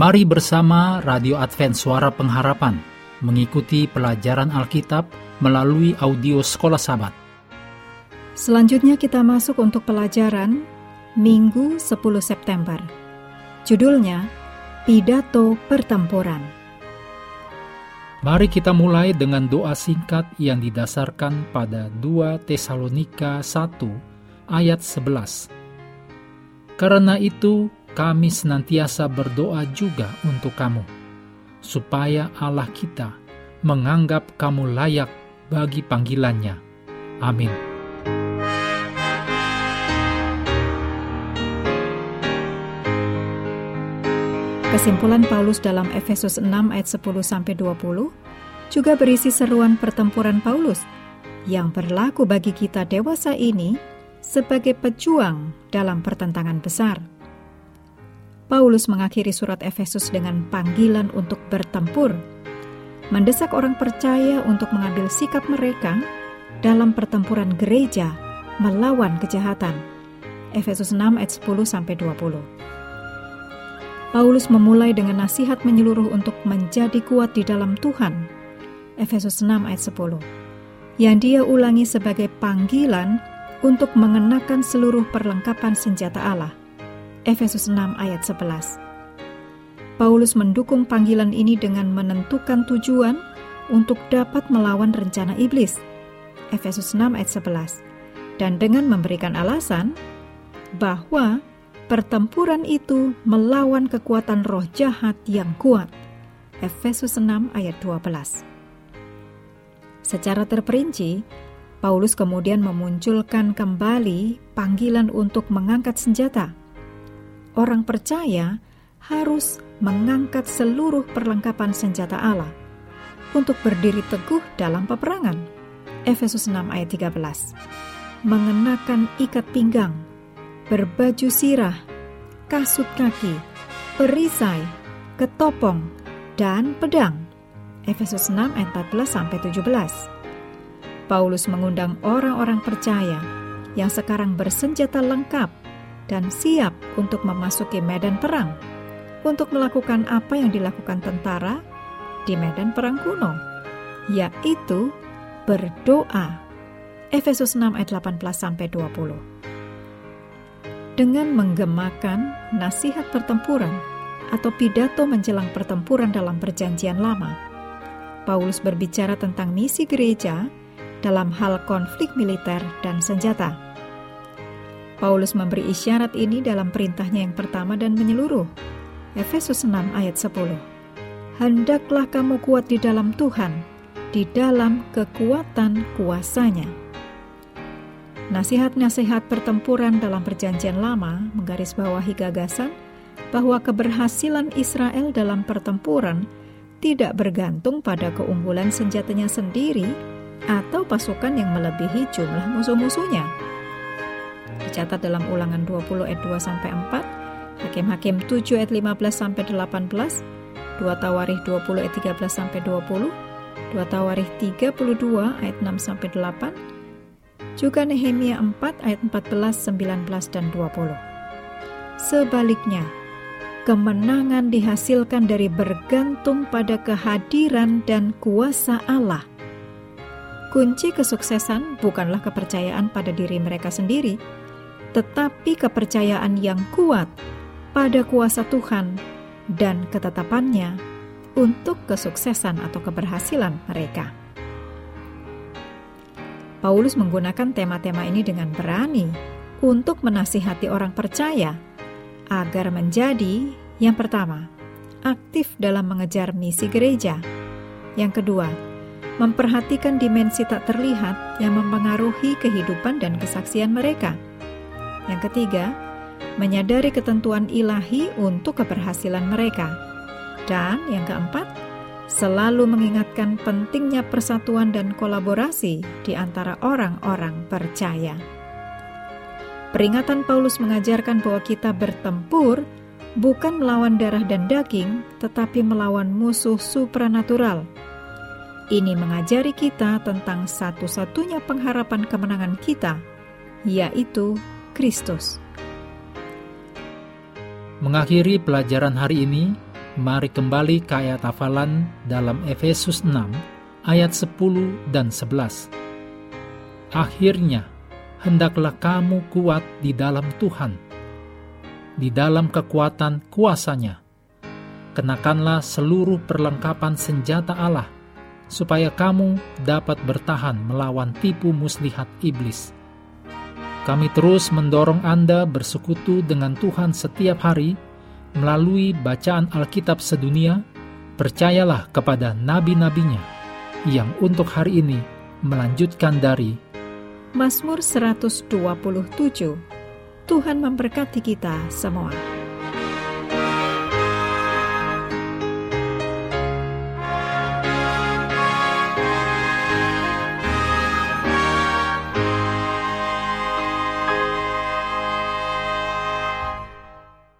Mari bersama Radio Advent Suara Pengharapan mengikuti pelajaran Alkitab melalui audio Sekolah Sabat. Selanjutnya kita masuk untuk pelajaran Minggu 10 September. Judulnya Pidato Pertempuran. Mari kita mulai dengan doa singkat yang didasarkan pada 2 Tesalonika 1 ayat 11. Karena itu, kami senantiasa berdoa juga untuk kamu, supaya Allah kita menganggap kamu layak bagi panggilannya. Amin. Kesimpulan Paulus dalam Efesus 6 ayat 10 sampai 20 juga berisi seruan pertempuran Paulus yang berlaku bagi kita dewasa ini sebagai pejuang dalam pertentangan besar. Paulus mengakhiri surat Efesus dengan panggilan untuk bertempur, mendesak orang percaya untuk mengambil sikap mereka dalam pertempuran gereja melawan kejahatan. Efesus 6 ayat 10 sampai 20. Paulus memulai dengan nasihat menyeluruh untuk menjadi kuat di dalam Tuhan. Efesus 6 ayat 10. Yang dia ulangi sebagai panggilan untuk mengenakan seluruh perlengkapan senjata Allah. Efesus 6 ayat 11. Paulus mendukung panggilan ini dengan menentukan tujuan untuk dapat melawan rencana iblis. Efesus 6 ayat 11. Dan dengan memberikan alasan bahwa pertempuran itu melawan kekuatan roh jahat yang kuat. Efesus 6 ayat 12. Secara terperinci, Paulus kemudian memunculkan kembali panggilan untuk mengangkat senjata orang percaya harus mengangkat seluruh perlengkapan senjata Allah untuk berdiri teguh dalam peperangan. Efesus 6 ayat 13. Mengenakan ikat pinggang, berbaju sirah, kasut kaki, perisai, ketopong, dan pedang. Efesus 6 ayat 14 sampai 17. Paulus mengundang orang-orang percaya yang sekarang bersenjata lengkap dan siap untuk memasuki medan perang, untuk melakukan apa yang dilakukan tentara di medan perang kuno, yaitu berdoa. Efesus 6 ayat 18 sampai 20. Dengan menggemakan nasihat pertempuran atau pidato menjelang pertempuran dalam perjanjian lama, Paulus berbicara tentang misi gereja dalam hal konflik militer dan senjata Paulus memberi isyarat ini dalam perintahnya yang pertama dan menyeluruh. Efesus 6 ayat 10. Hendaklah kamu kuat di dalam Tuhan, di dalam kekuatan kuasanya. Nasihat-nasihat pertempuran dalam perjanjian lama menggarisbawahi gagasan bahwa keberhasilan Israel dalam pertempuran tidak bergantung pada keunggulan senjatanya sendiri atau pasukan yang melebihi jumlah musuh-musuhnya dicatat dalam ulangan 20 ayat 2 sampai 4, Hakim-hakim 7 ayat 15 sampai 18, 2 Tawarikh 20 ayat 13 sampai 20, 2 Tawarikh 32 ayat 6 sampai 8, juga Nehemia 4 ayat 14, 19 dan 20. Sebaliknya, kemenangan dihasilkan dari bergantung pada kehadiran dan kuasa Allah. Kunci kesuksesan bukanlah kepercayaan pada diri mereka sendiri, tetapi kepercayaan yang kuat pada kuasa Tuhan dan ketetapannya untuk kesuksesan atau keberhasilan mereka. Paulus menggunakan tema-tema ini dengan berani untuk menasihati orang percaya agar menjadi yang pertama, aktif dalam mengejar misi gereja. Yang kedua, memperhatikan dimensi tak terlihat yang mempengaruhi kehidupan dan kesaksian mereka. Yang ketiga, menyadari ketentuan ilahi untuk keberhasilan mereka. Dan yang keempat, selalu mengingatkan pentingnya persatuan dan kolaborasi di antara orang-orang percaya. Peringatan Paulus mengajarkan bahwa kita bertempur bukan melawan darah dan daging, tetapi melawan musuh supranatural. Ini mengajari kita tentang satu-satunya pengharapan kemenangan kita, yaitu Kristus. Mengakhiri pelajaran hari ini, Mari kembali ke ayat hafalan dalam Efesus 6 ayat 10 dan 11. Akhirnya, hendaklah kamu kuat di dalam Tuhan, di dalam kekuatan kuasanya. Kenakanlah seluruh perlengkapan senjata Allah, supaya kamu dapat bertahan melawan tipu muslihat iblis. Kami terus mendorong Anda bersekutu dengan Tuhan setiap hari melalui bacaan Alkitab sedunia, percayalah kepada nabi-nabinya yang untuk hari ini melanjutkan dari Mazmur 127. Tuhan memberkati kita semua.